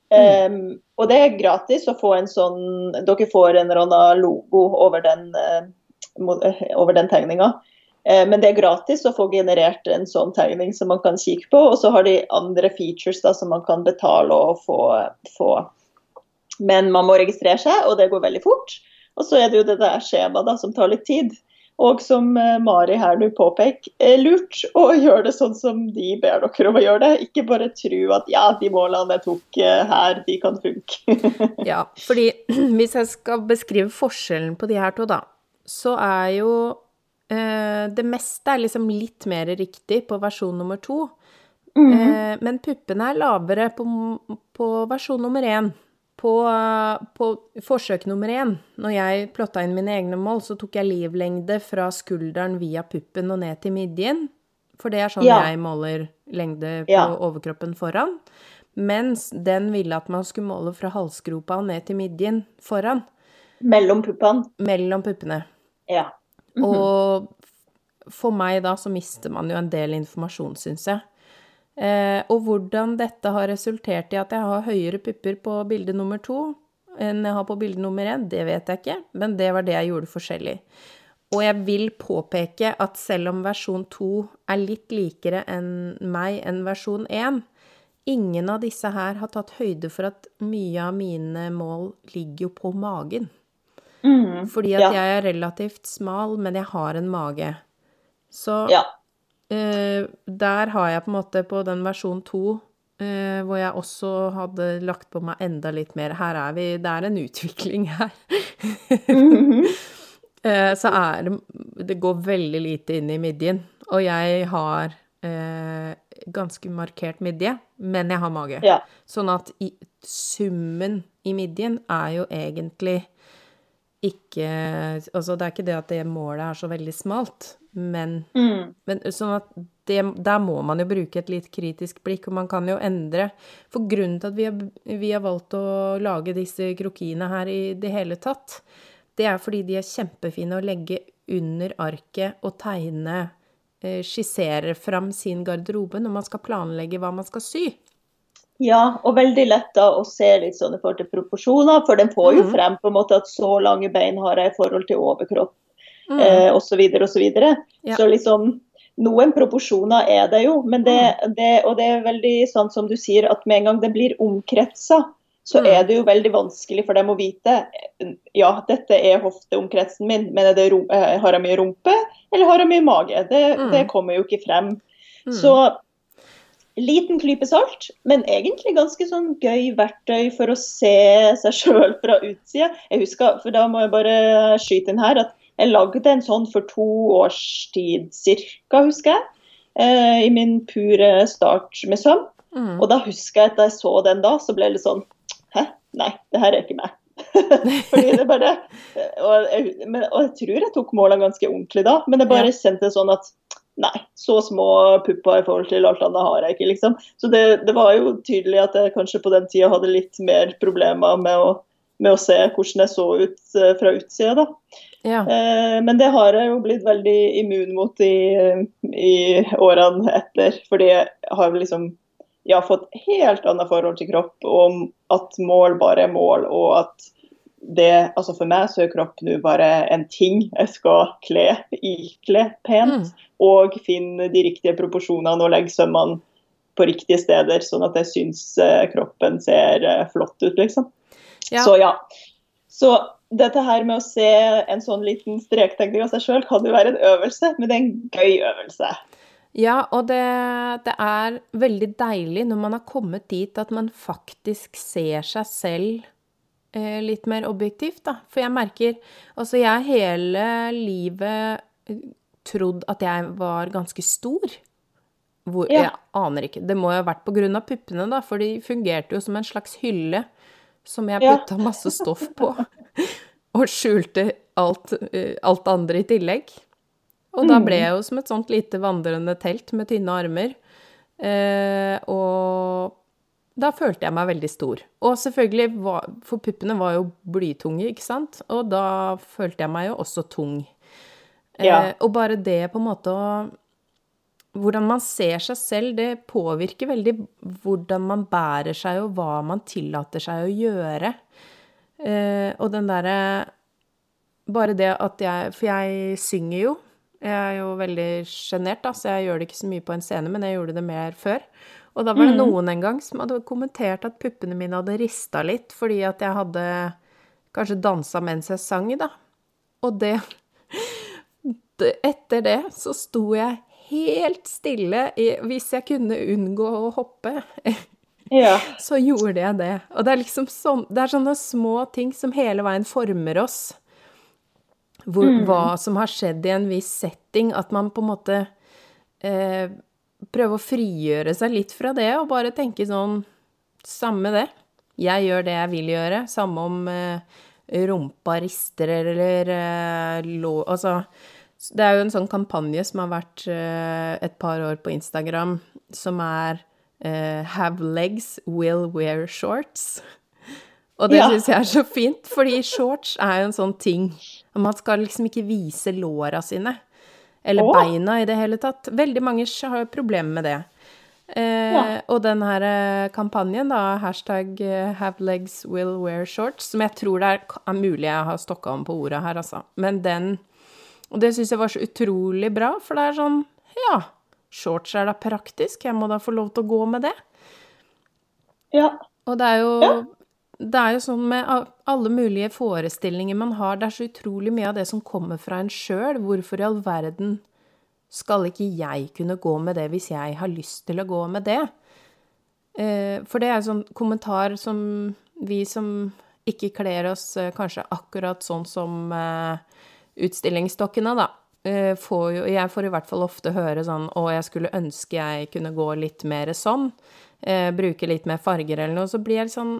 Um, og det er gratis å få en sånn Dere får en eller annen logo over den, uh, over den tegninga. Uh, men det er gratis å få generert en sånn tegning som man kan kikke på. Og så har de andre features da, som man kan betale og få, få. Men man må registrere seg, og det går veldig fort. Og så er det jo det der skjemaet da, som tar litt tid. Og som eh, Mari her nå påpeker, er lurt å gjøre det sånn som de ber dere om å gjøre det. Ikke bare tro at ja, de målene jeg tok eh, her, de kan funke. Ja, fordi hvis jeg skal beskrive forskjellen på de her to, da, så er jo eh, Det meste er liksom litt mer riktig på versjon nummer to. Eh, men puppene er lavere på, på versjon nummer én. På, på forsøk nummer én, når jeg plotta inn mine egne mål, så tok jeg livlengde fra skulderen via puppen og ned til midjen. For det er sånn Ja. jeg måler lengde på Ja. overkroppen foran. Mens den ville at man skulle måle fra halsgropa og ned til midjen foran. Mellom puppene. Mellom puppene. Ja. Og for meg da så mister man jo en del informasjon, syns jeg. Eh, og hvordan dette har resultert i at jeg har høyere pupper på bilde nummer to enn jeg har på bilde nummer én, det vet jeg ikke, men det var det jeg gjorde forskjellig. Og jeg vil påpeke at selv om versjon to er litt likere enn meg enn versjon én, ingen av disse her har tatt høyde for at mye av mine mål ligger jo på magen. Mm, Fordi at ja. jeg er relativt smal, men jeg har en mage. Så Ja. Eh, der har jeg på en måte på den versjon to, eh, hvor jeg også hadde lagt på meg enda litt mer Her er vi Det er en utvikling her. Eh, så er det Det går veldig lite inn i midjen. Og jeg har eh, ganske markert midje, men jeg har mage. ja. Sånn at i, summen i midjen er jo egentlig ikke Altså, det er ikke det at det målet er så veldig smalt, men, Mm. men sånn at det, der må man jo bruke et litt kritisk blikk, og man kan jo endre. For grunnen til at vi har, vi har valgt å lage disse krokiene her i det hele tatt, det er fordi de er kjempefine å legge under arket og tegne, Skisserer skissere fram sin garderobe når man skal planlegge hva man skal sy. Ja, og veldig lett da å se litt sånn i forhold til proporsjoner, for den får jo Mhm. frem på en måte at så lange bein har jeg i forhold til overkropp, Mm. eh, osv. osv. Ja. Så liksom noen proporsjoner er det jo, men det, Mm. det, og det er veldig sånn som du sier, at med en gang det blir omkretsa, så Mm. er det jo veldig vanskelig for dem å vite ja, dette er hofteomkretsen min, men det eh, har jeg mye rumpe, eller har jeg mye mage? Det, Mm. det kommer jo ikke frem. Mm. Så liten klype salt, men egentlig ganske sånn gøy verktøy for å se seg sjøl fra utsida. Jeg husker, for da må jeg bare skyte inn her, at jeg lagde en sånn for to års tid cirka, husker jeg. Eh, I min pure start med søm. Mm. Og da husker jeg at da jeg så den da, så ble det litt sånn Hæ? Nei, det her er ikke meg. Fordi det bare og jeg, men, og jeg tror jeg tok målene ganske ordentlig da, men jeg bare Ja. kjente sånn at Nei, så små pupper i forhold til alt annet har jeg ikke, liksom. Så det, det var jo tydelig at jeg kanskje på den tida hadde litt mer problemer med å, med å se hvordan jeg så ut eh, fra utsida, da. Ja. Eh, men det har jeg jo blitt veldig immun mot i, i årene etter. Fordi jeg har liksom jeg har fått helt annet forhold til kropp, og at mål bare er mål. Og at det Altså for meg så er kropp nå bare en ting jeg skal kle, ikle pent. Mm. Og finne de riktige proporsjonene og legge sømmene på riktige steder, sånn at jeg syns eh, kroppen ser eh, flott ut, liksom. Ja. Så ja. Så dette her med å se en sånn liten strektegning av seg sjøl kan jo være en øvelse, men det er en gøy øvelse. Ja, og det, det er veldig deilig når man har kommet dit at man faktisk ser seg selv eh, litt mer objektivt, da. For jeg merker Altså, jeg har hele livet eh, trodd at jeg var ganske stor. Hvor, Ja. Jeg aner ikke. Det må jo ha vært på grunn av puppene, da, for de fungerte jo som en slags hylle som jeg Ja. masse stoff på. Og skjulte alt, eh, alt andre i tillegg. Og da ble jeg jo som et sånt lite vandrende telt med tynne armer. Eh, og da følte jeg meg veldig stor. Og selvfølgelig, var, for puppene var jo blytunge, ikke sant? Og da følte jeg meg jo også tung. Eh, Ja. Og bare det på en måte å Hvordan man ser seg selv, det påvirker veldig hvordan man bærer seg, og hva man tillater seg å gjøre. Eh, og den derre Bare det at jeg For jeg synger jo. Jeg er jo veldig sjenert, da, så jeg gjør det ikke så mye på en scene, men jeg gjorde det mer før. Og da var det noen en gang som hadde kommentert at puppene mine hadde rista litt fordi at jeg hadde kanskje dansa mens jeg sang, da. Og det, det Etter det så sto jeg helt stille i, hvis jeg kunne unngå å hoppe. Ja. så gjorde jeg det. Og det er liksom sånn, det er sånne små ting som hele veien former oss. Hvor, Hva som har skjedd i en viss setting. At man på en måte eh, prøver å frigjøre seg litt fra det, og bare tenke sånn Samme det. Jeg gjør det jeg vil gjøre. Samme om eh, rumpa rister eller eh, lå Altså det er jo en sånn kampanje som har vært eh, et par år på Instagram, som er eh, 'Have legs, will wear shorts'. Og det Ja. syns jeg er så fint, fordi shorts er jo en sånn ting. Man skal liksom ikke vise låra sine. Eller Åh. beina i det hele tatt. Veldig mange har jo problemer med det. Eh, Ja. Og den her eh, kampanjen, da, hashtag have legs will wear shorts, som jeg tror det er, er mulig jeg har stokka om på ordet her, altså. Men den Og det syns jeg var så utrolig bra, for det er sånn Ja, shorts er da praktisk, jeg må da få lov til å gå med det. Ja. Og det er jo Ja. Det er jo sånn med alle mulige forestillinger man har, det er så utrolig mye av det som kommer fra en sjøl. Hvorfor i all verden skal ikke jeg kunne gå med det hvis jeg har lyst til å gå med det? Eh, For det er en sånn kommentar som vi som ikke kler oss eh, kanskje akkurat sånn som utstillingsdokkene, da. eh, Får jo, jeg får i hvert fall ofte høre sånn Å, jeg skulle ønske jeg kunne gå litt mer sånn. Eh, bruke litt mer farger eller noe. Så blir jeg sånn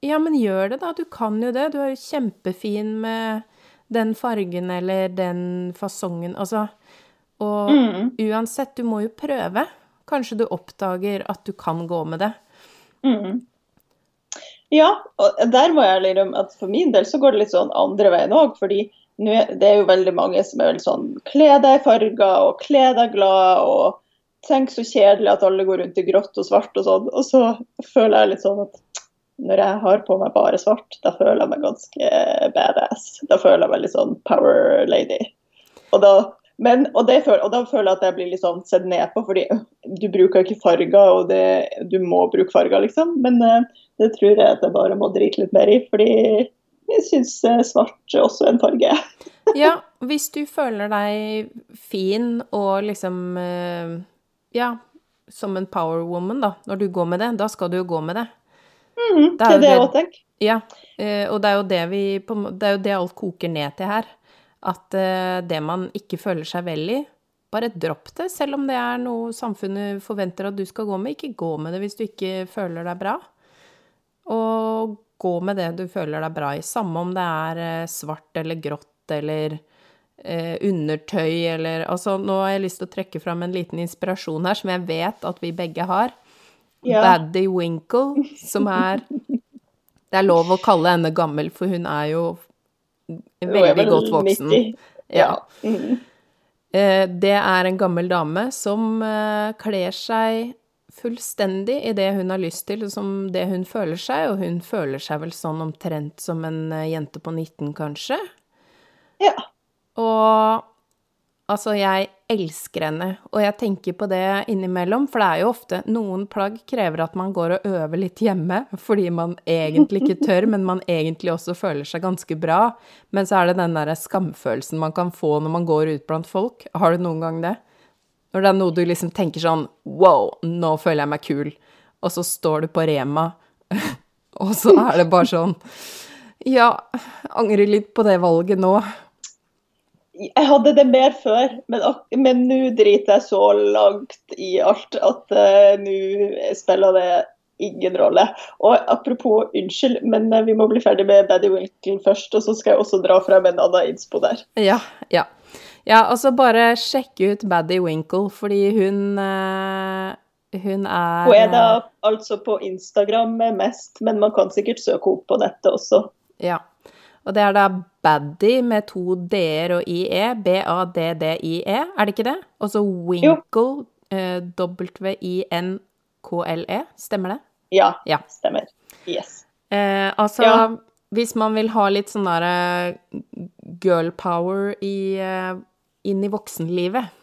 Ja, men gjør det, da. Du kan jo det. Du er jo kjempefin med den fargen eller den fasongen. Altså Og Mm. uansett, du må jo prøve. Kanskje du oppdager at du kan gå med det. Mm. Ja, og der må jeg innrømme at for min del så går det litt sånn andre veien òg. Fordi det er jo veldig mange som er veldig sånn kle deg i farger og kle deg glad og tenk så kjedelig at alle går rundt i grått og svart og sånn. Og så føler jeg litt sånn at når jeg har på meg bare svart, da føler jeg meg ganske badass. Da føler jeg meg litt sånn power lady. Og da, men, og, det, og da føler jeg at jeg blir litt sånn sett ned på, fordi du bruker ikke farger, og det, du må bruke farger, liksom. Men eh, det tror jeg at jeg bare må drite litt mer i, fordi jeg syns svart også er en farge. Ja, hvis du føler deg fin og liksom eh, Ja, som en power woman, da, når du går med det, da skal du jo gå med det. Mm, Det er det jeg òg tenker. Ja, eh, og det er jo det vi Det er jo det alt koker ned til her. At eh, det man ikke føler seg vel i, bare dropp det. Selv om det er noe samfunnet forventer at du skal gå med, ikke gå med det hvis du ikke føler deg bra. Og gå med det du føler deg bra i, samme om det er eh, svart eller grått eller eh, undertøy eller Altså, nå har jeg lyst til å trekke fram en liten inspirasjon her, som jeg vet at vi begge har. Ja. Baddy Winkle, som er Det er lov å kalle henne gammel, for hun er jo veldig godt voksen. 90. Ja. Mm. Eh, Det er en gammel dame som eh, kler seg fullstendig i det hun har lyst til, som det hun føler seg, og hun føler seg vel sånn omtrent som en eh, jente på 19, kanskje. ja. Og altså, jeg elsker henne, og jeg tenker på det innimellom, for det er jo ofte noen plagg krever at man går og øver litt hjemme, fordi man egentlig ikke tør, men man egentlig også føler seg ganske bra. Men så er det den derre skamfølelsen man kan få når man går ut blant folk. Har du noen gang det? Når det er noe du liksom tenker sånn Wow, nå føler jeg meg kul. Og så står du på Rema, og så er det bare sånn Ja, angrer litt på det valget nå. Jeg hadde det mer før, men nå driter jeg så langt i alt at uh, nå spiller det ingen rolle. Og apropos, unnskyld, men eh, vi må bli ferdig med Baddy Wilkin først, og så skal jeg også dra frem en annen innspo der. Ja, ja. Ja, altså bare sjekk ut Baddy Winkle, fordi hun uh, Hun er Hun er da altså på Instagram mest, men man kan sikkert søke opp på nettet også. Ja. Og det er da Baddy med to d-er og i-e. B-a-d-d-i-e, er det ikke det? Og så Winkle, uh, W-i-n-k-l-e. Stemmer det? Ja, Ja. stemmer. Yes. Eh, altså, Ja. hvis man vil ha litt sånn derre girl power i, eh, inn i voksenlivet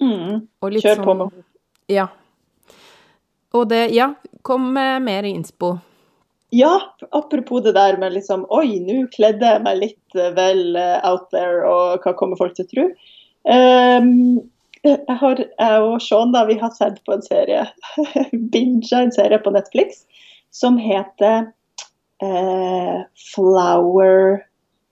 Mm. Kjør på sånn med Ja. Og det Ja, kom med mer innspo. Ja, apropos det der med liksom Oi, nå kledde jeg meg litt eh, vel eh, out there, og hva kommer folk til å tro? Um, jeg, har, jeg og Sean da, vi har sett på en serie, binga en serie på Netflix, som heter uh, Flower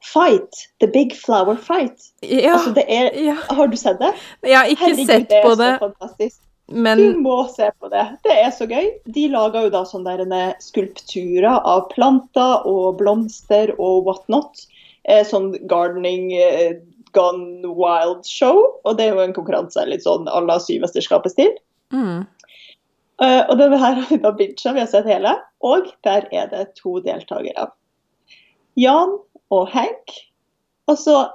Fight. The Big Flower Fight. Ja, Altså, det er ja. Har du sett det? Jeg har ikke Herregud, sett det er på så fantastisk. Du må se på det. Det er så gøy. De lager jo da sånne skulpturer av planter og blomster og whatnot. Eh, sånn gardening eh, gone wild-show. Og det er jo en konkurranse litt sånn à la Symesterskapet-stil. mm, Eh, og denne her har vi da bincha, vi har sett hele. Og der er det to deltakere. Jan og Hank. Altså,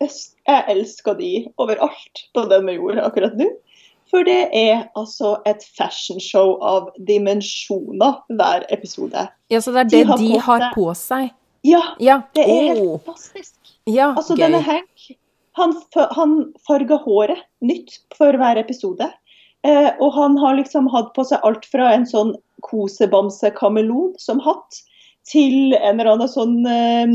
jeg jeg elsker de overalt på denne jorda akkurat nå. For det er altså et fashionshow av dimensjoner hver episode. Ja, så det er De det har de på har på seg? Ja, Ja. det er helt Åh, fantastisk. ja, Altså, gøy. denne Hank, han, han farger håret nytt for hver episode. Eh, og han har liksom hatt på seg alt fra en sånn kosebamse-kameleon som hatt, til en eller annen sånn eh,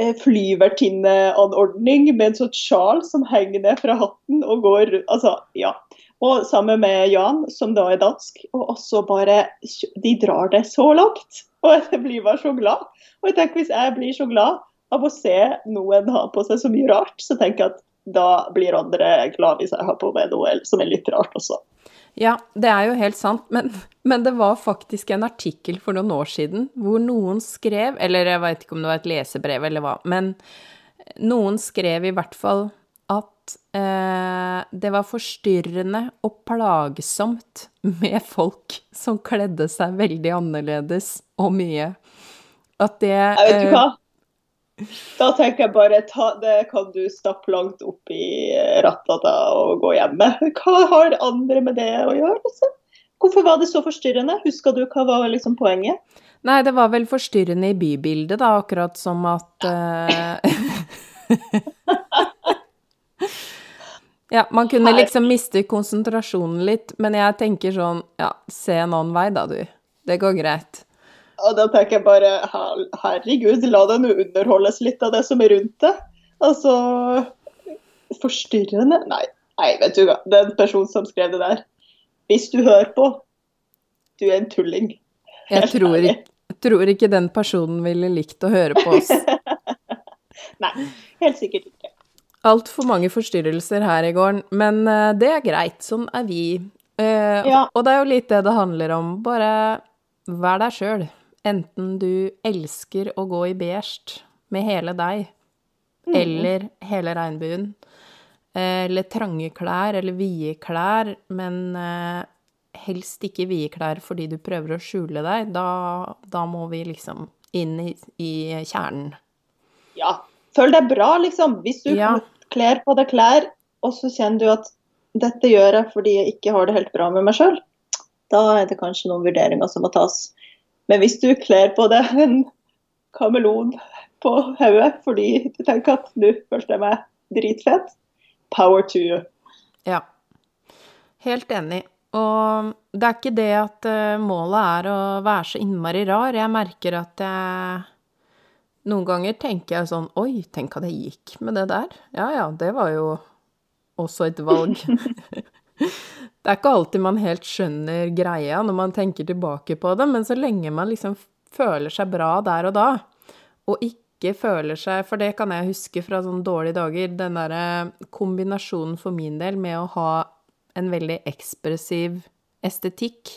eh, flyvertinneanordning med en sånn sjal som henger ned fra hatten og går Altså, ja. Og sammen med Jan, som da er dansk. Og også bare De drar det så langt. Og jeg blir bare så glad. Og jeg tenker hvis jeg blir så glad av å se noen ha på seg så mye rart, så tenker jeg at da blir andre glad hvis jeg har på meg noe som er litt rart også. Ja, det er jo helt sant, men, men det var faktisk en artikkel for noen år siden hvor noen skrev, eller jeg vet ikke om det var et lesebrev eller hva, men noen skrev i hvert fall at eh, det var forstyrrende og plagsomt med folk som kledde seg veldig annerledes og mye. At det Jeg vet eh, du hva? Da tenker jeg bare ta, det kan du stappe langt opp i rattata og gå hjemme. Hva har andre med det å gjøre? Liksom? Hvorfor var det så forstyrrende? Husker du hva var liksom poenget? Nei, det var vel forstyrrende i bybildet, da, akkurat som at uh... Ja, man kunne liksom miste konsentrasjonen litt, men jeg tenker sånn Ja, se en annen vei, da, du. Det går greit. Og da tenker jeg bare herregud, la deg nå underholdes litt av det som er rundt det. Altså Forstyrrende? Nei, nei, vet du hva. Den personen som skrev det der. Hvis du hører på, du er en tulling. Jeg tror, jeg tror ikke den personen ville likt å høre på oss. Nei, helt sikkert ikke. Altfor mange forstyrrelser her i gården, men eh, det er greit. Sånn er vi. Uh, Ja. Og det er jo litt det det handler om. Bare vær deg sjøl. Enten du elsker å gå i beige med hele deg, Mm. eller hele regnbuen, eh, eller trange klær, eller vide klær, men eh, helst ikke vide klær fordi du prøver å skjule deg. Da, da må vi liksom inn i, i kjernen. Ja, føl deg bra, liksom. Hvis du Ja. kler på deg klær, og så kjenner du at dette gjør jeg fordi jeg ikke har det helt bra med meg sjøl, da er det kanskje noen vurderinger som må tas. Men hvis du kler på deg en kameleon på hodet fordi du tenker at nå følte jeg meg dritfett, power to you. Ja. Helt enig. Og det er ikke det at eh, målet er å være så innmari rar. Jeg merker at jeg Noen ganger tenker jeg sånn Oi, tenk at jeg gikk med det der. Ja ja, det var jo også et valg. det er ikke alltid man helt skjønner greia når man tenker tilbake på det, men så lenge man liksom føler seg bra der og da, og ikke føler seg For det kan jeg huske fra sånne dårlige dager, den derre kombinasjonen for min del med å ha en veldig ekspressiv estetikk,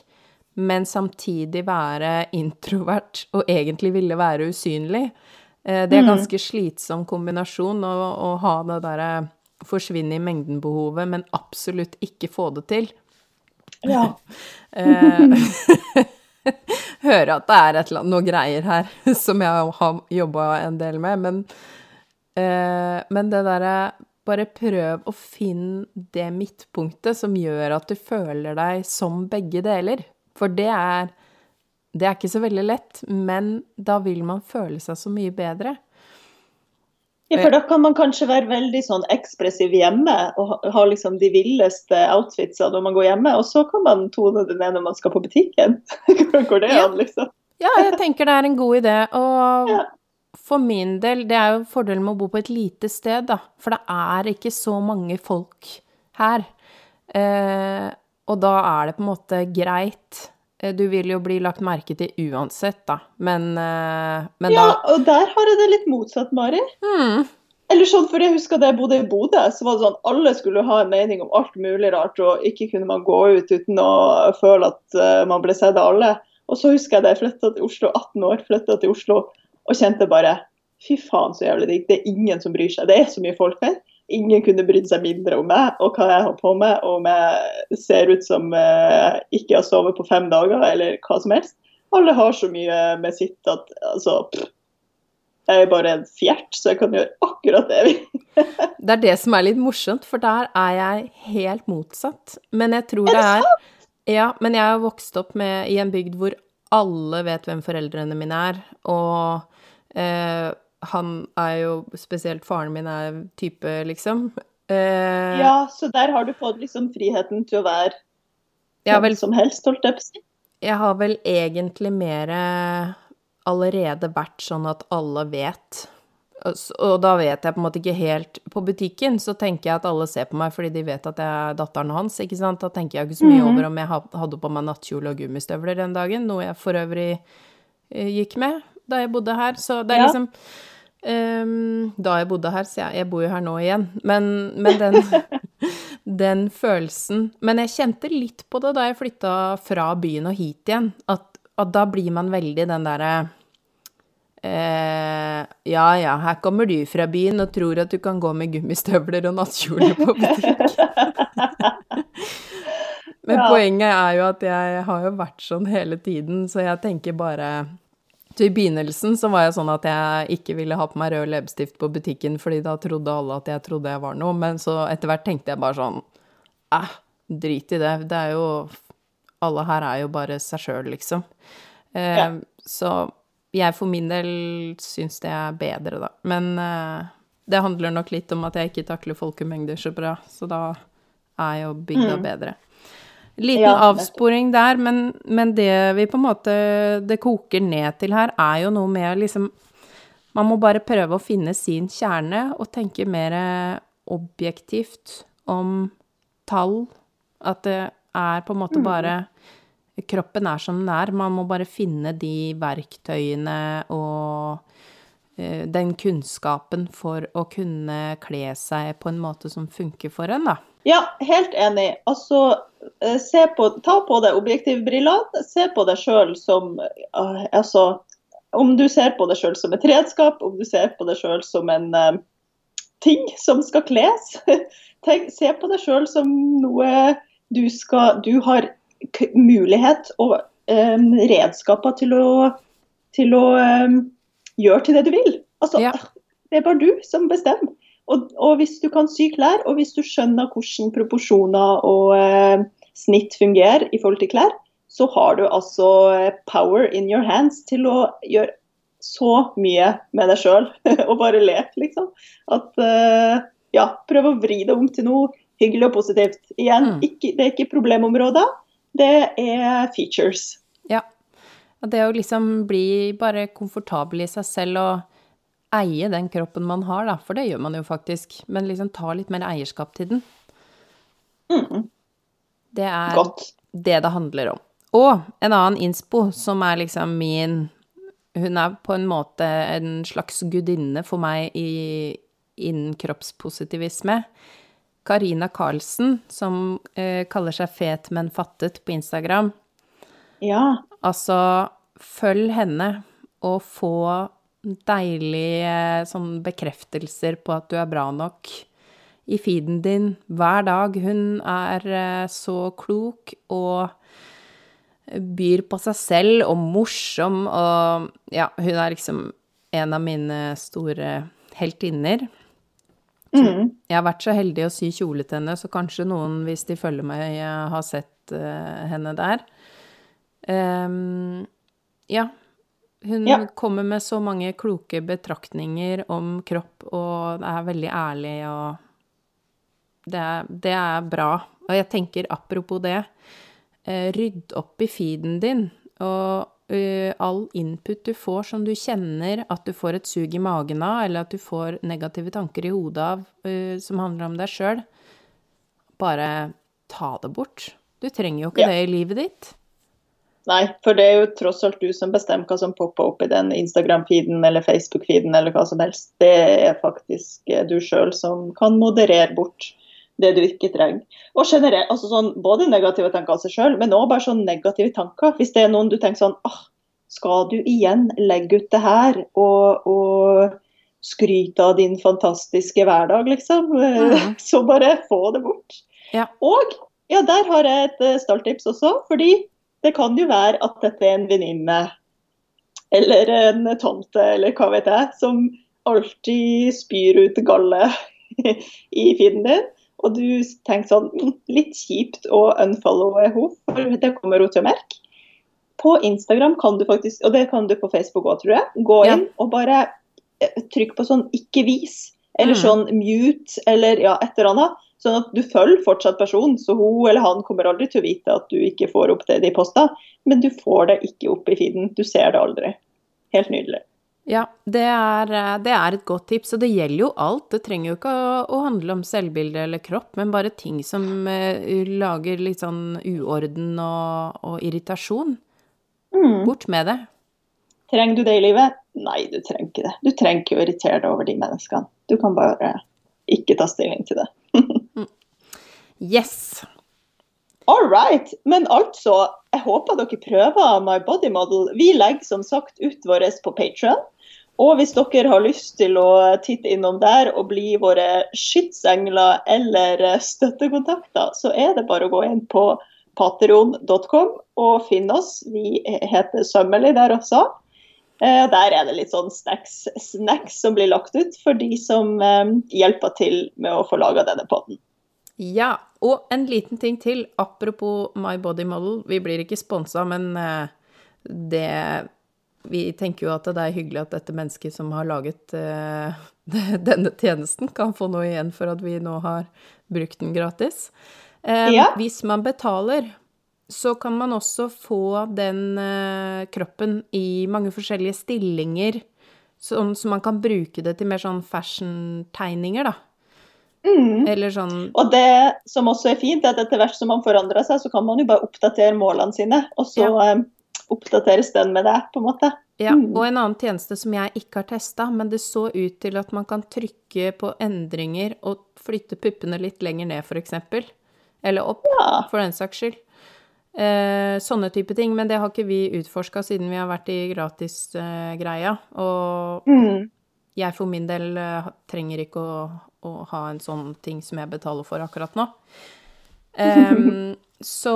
men samtidig være introvert og egentlig ville være usynlig. Eh, Det er en ganske slitsom kombinasjon å, å ha det derre forsvinne i mengden-behovet, men absolutt ikke få det til. Ja. Høre Hører at det er et eller annet, noe greier her som jeg har jobba en del med, men, eh, men det derre Bare prøv å finne det midtpunktet som gjør at du føler deg som begge deler. For det er Det er ikke så veldig lett, men da vil man føle seg så mye bedre. Ja, for da kan man kanskje være veldig sånn ekspressiv hjemme og ha- liksom de villeste outfitsa når man går hjemme, og så kan man tone det ned når man skal på butikken. Går det an, liksom? Ja, jeg tenker det er en god idé. Og Ja. for min del, det er jo fordelen med å bo på et lite sted, da. For det er ikke så mange folk her. Eh, og da er det på en måte greit. Eh, Du vil jo bli lagt merke til uansett, da. Men, eh, men Ja, da og der har jeg det litt motsatt, Mari. Mm. Eller sånn, for jeg husker Da jeg bodde i Bodø, så var det sånn alle skulle ha en mening om alt mulig rart, og ikke kunne man gå ut uten å føle at uh, man ble sett av alle. Og så husker jeg da jeg flytta til Oslo, 18 år, flytta til Oslo og kjente bare Fy faen, så jævlig digg. Det er ingen som bryr seg. Det er så mye folk her. Ingen kunne brydd seg mindre om meg og hva jeg har på meg, og om jeg ser ut som eh, ikke har sovet på fem dager, eller hva som helst. Alle har så mye med sitt at altså pff, Jeg er bare en fjert, så jeg kan gjøre akkurat det jeg vil. Det er det som er litt morsomt, for der er jeg helt motsatt. Men jeg tror det er Ja, men jeg har vokst opp med, i en bygd hvor alle vet hvem foreldrene mine er, og eh, han er jo Spesielt faren min er type, liksom. Eh, Ja, så der har du fått liksom friheten til å være hvem vel som helst, holdt jeg på å si. Jeg har vel egentlig mer allerede vært sånn at alle vet. Og da vet jeg på en måte ikke helt På butikken så tenker jeg at alle ser på meg fordi de vet at jeg er datteren hans, ikke sant. Da tenker jeg ikke så mye Mhm. over om jeg hadde på meg nattkjole og gummistøvler den dagen, noe jeg for øvrig eh, gikk med da jeg bodde her. Så det er Ja. liksom ehm, Da jeg bodde her, så jeg, jeg bor jo her nå igjen. Men, men den den følelsen Men jeg kjente litt på det da jeg flytta fra byen og hit igjen, at, at da blir man veldig den derre eh, Ja ja, her kommer du fra byen og tror at du kan gå med gummistøvler og nattkjole på butikk. Men Ja. poenget er jo at jeg har jo vært sånn hele tiden, så jeg tenker bare så I begynnelsen så var jeg sånn at jeg ikke ville ha på meg rød leppestift på butikken, fordi da trodde alle at jeg trodde jeg var noe, men så etter hvert tenkte jeg bare sånn Æh, drit i det. Det er jo Alle her er jo bare seg sjøl, liksom. Eh, Ja. Så jeg for min del syns det er bedre, da. Men eh, det handler nok litt om at jeg ikke takler folkemengder så bra, så da er jo bygda Mm. bedre. Liten Ja, avsporing der, men, men det vi på en måte Det koker ned til her, er jo noe med liksom Man må bare prøve å finne sin kjerne og tenke mer objektivt om tall. At det er på en måte bare Kroppen er som den er. Man må bare finne de verktøyene og eh, den kunnskapen for å kunne kle seg på en måte som funker for en, da. Ja, helt enig. Altså, eh, se på, ta på deg objektivbrillene. Se på deg sjøl som eh, Altså, om du ser på deg sjøl som et redskap, om du ser på deg sjøl som en uh, ting som skal kles. Tenk, se på deg sjøl som noe du skal Du har mulighet og um, redskaper til å, til å um, gjøre til det du vil. Altså, Ja. det er bare du som bestemmer. Og, og hvis du kan sy klær, og hvis du skjønner hvordan proporsjoner og eh, snitt fungerer i forhold til klær, så har du altså eh, power in your hands til å gjøre så mye med deg sjøl. og bare le, liksom. At eh, ja, prøv å vri det om til noe hyggelig og positivt. Igjen, Mm. ikke, det er ikke problemområder, det er features. Ja. Og det å liksom bli bare komfortabel i seg selv og eie den kroppen man har, da, for det gjør man jo faktisk, men liksom ta litt mer eierskap til den. Mm, Det er godt. det det handler om. Og en annen innspo som er liksom min Hun er på en måte en slags gudinne for meg i, innen kroppspositivisme. Karina Karlsen, som eh, kaller seg Fet, men fattet på Instagram. Ja. Altså, følg henne og få deilige sånn bekreftelser på at du er bra nok i feeden din hver dag. Hun er eh, så klok og byr på seg selv og morsom og Ja, hun er liksom en av mine store heltinner. Mm. Jeg har vært så heldig å sy kjole til henne, så kanskje noen, hvis de følger meg, eh, har sett eh, henne der. Um, ja. Hun Ja. kommer med så mange kloke betraktninger om kropp, og er veldig ærlig, og det er, det er bra. Og jeg tenker apropos det, eh, rydd opp i feeden din, og eh, all input du får som du kjenner at du får et sug i magen av, eller at du får negative tanker i hodet av eh, som handler om deg sjøl, bare ta det bort. Du trenger jo ikke Ja. det i livet ditt. Nei, for det er jo tross alt du som bestemmer hva som popper opp i den Instagram-feeden eller Facebook-feeden eller hva som helst. Det er faktisk eh, du sjøl som kan moderere bort det du ikke trenger. Og generelt, altså sånn, både negative tanker av seg sjøl, men òg bare sånn negative tanker. Hvis det er noen du tenker sånn ah, skal du igjen legge ut det her og, og skryte av din fantastiske hverdag, liksom? Mm. Så bare få det bort. Ja. Og ja, der har jeg et stalltips starttips også, fordi det kan jo være at dette er en venninne eller en tante, eller hva vet jeg, som alltid spyr ut galle i feeden din, og du tenker sånn «Mm, Litt kjipt å unfollowe henne, for det kommer hun til å merke. På Instagram kan du faktisk, og det kan du på Facebook òg, tror jeg, gå Ja. inn og bare eh, trykk på sånn 'ikke vis', eller Mm. sånn 'mute', eller ja, et eller annet. Sånn at du følger fortsatt personen, så hun eller han kommer aldri til å vite at du ikke får opp det de posta, men du får det ikke opp i feeden. Du ser det aldri. Helt nydelig. Ja, det er, eh, det er et godt tips, og det gjelder jo alt. Det trenger jo ikke å, å handle om selvbilde eller kropp, men bare ting som uh, lager litt sånn uorden og, og irritasjon. Mm. Bort med det. Trenger du det i livet? Nei, du trenger ikke det. Du trenger ikke å irritere deg over de menneskene. Du kan bare ikke ta stilling til det. Yes! All right. Men altså, jeg håper dere prøver My Body Model. Vi legger som sagt ut våre på Patreon. Og hvis dere har lyst til å titte innom der og bli våre skytsengler eller støttekontakter, så er det bare å gå inn på patreon.com og finne oss. Vi heter Sømmelig der også. Eh, Der er det litt sånn snacks, snacks som blir lagt ut for de som eh, hjelper til med å få laga denne podden. Ja, og en liten ting til. Apropos My Body Model. Vi blir ikke sponsa, men eh, det Vi tenker jo at det er hyggelig at dette mennesket som har laget uh, denne tjenesten, kan få noe igjen for at vi nå har brukt den gratis. Um, Ja. Hvis man betaler, så kan man også få den uh, kroppen i mange forskjellige stillinger, sånn så man kan bruke det til mer sånn fashion-tegninger, da. Mm. Eller sånn Og det som også er fint, er at etter hvert som man forandrer seg, så kan man jo bare oppdatere målene sine, og så eh, oppdateres den med det, på en måte. Ja, Mm. og en annen tjeneste som jeg ikke har testa, men det så ut til at man kan trykke på endringer og flytte puppene litt lenger ned, eksempel. Eller opp, Ja. for den saks skyld. Eh, sånne type ting, men det har ikke vi utforska siden vi har vært i gratisgreia. og Mm. jeg for min del eh, trenger ikke å, å ha en sånn ting som jeg betaler for akkurat nå. Um, så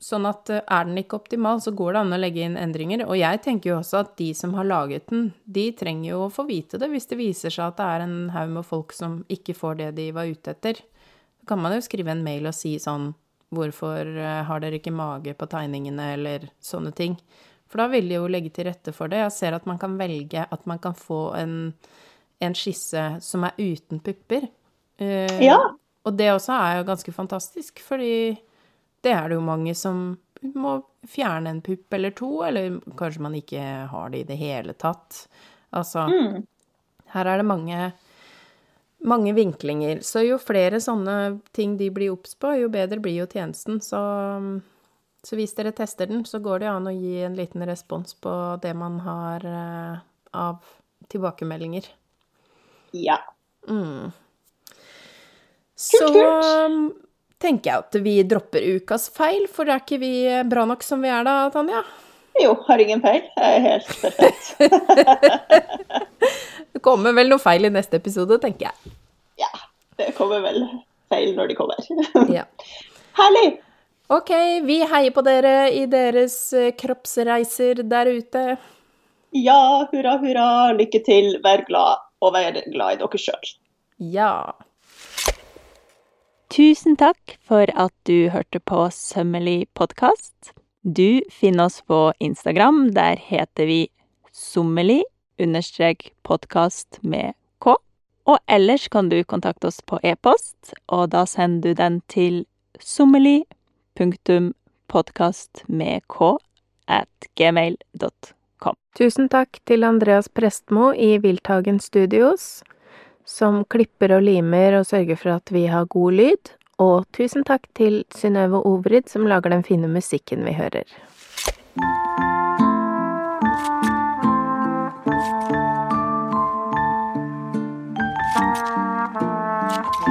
Sånn at eh, er den ikke optimal, så går det an å legge inn endringer. Og jeg tenker jo også at de som har laget den, de trenger jo å få vite det hvis det viser seg at det er en haug med folk som ikke får det de var ute etter. Da kan man jo skrive en mail og si sånn Hvorfor eh, har dere ikke mage på tegningene, eller sånne ting. For da vil de jo legge til rette for det. Jeg ser at man kan velge at man kan få en, en skisse som er uten pupper. Uh, Ja. Og det også er jo ganske fantastisk, fordi det er det jo mange som må fjerne en pupp eller to, eller kanskje man ikke har det i det hele tatt. Altså, Mm. her er det mange, mange vinklinger. Så jo flere sånne ting de blir obs på, jo bedre blir jo tjenesten. Så, så hvis dere tester den, så går det an å gi en liten respons på det man har uh, av tilbakemeldinger. Ja. Mm. Så kult. um, tenker jeg at vi dropper ukas feil, for det er ikke vi bra nok som vi er da, Tanja? Jo, har ingen feil. Jeg er helt perfekt. Det kommer vel noe feil i neste episode, tenker jeg. Ja. Det kommer vel feil når de kommer. Ja. Herlig! Ok, vi heier på dere i deres eh, kroppsreiser der ute. Ja, hurra, hurra. Lykke til. Vær glad, og være glad i dere sjøl. Ja. Tusen takk for at du hørte på Sømmelig podkast. Du finner oss på Instagram. Der heter vi sommelig understrek podkast med k. Og ellers kan du kontakte oss på e-post, og da sender du den til sommelig med k at gmail.com. Tusen takk til Andreas Prestmo i Wildtagen Studios, som klipper og limer og sørger for at vi har god lyd. Og tusen takk til Synnøve Obrid, som lager den fine musikken vi hører. Thank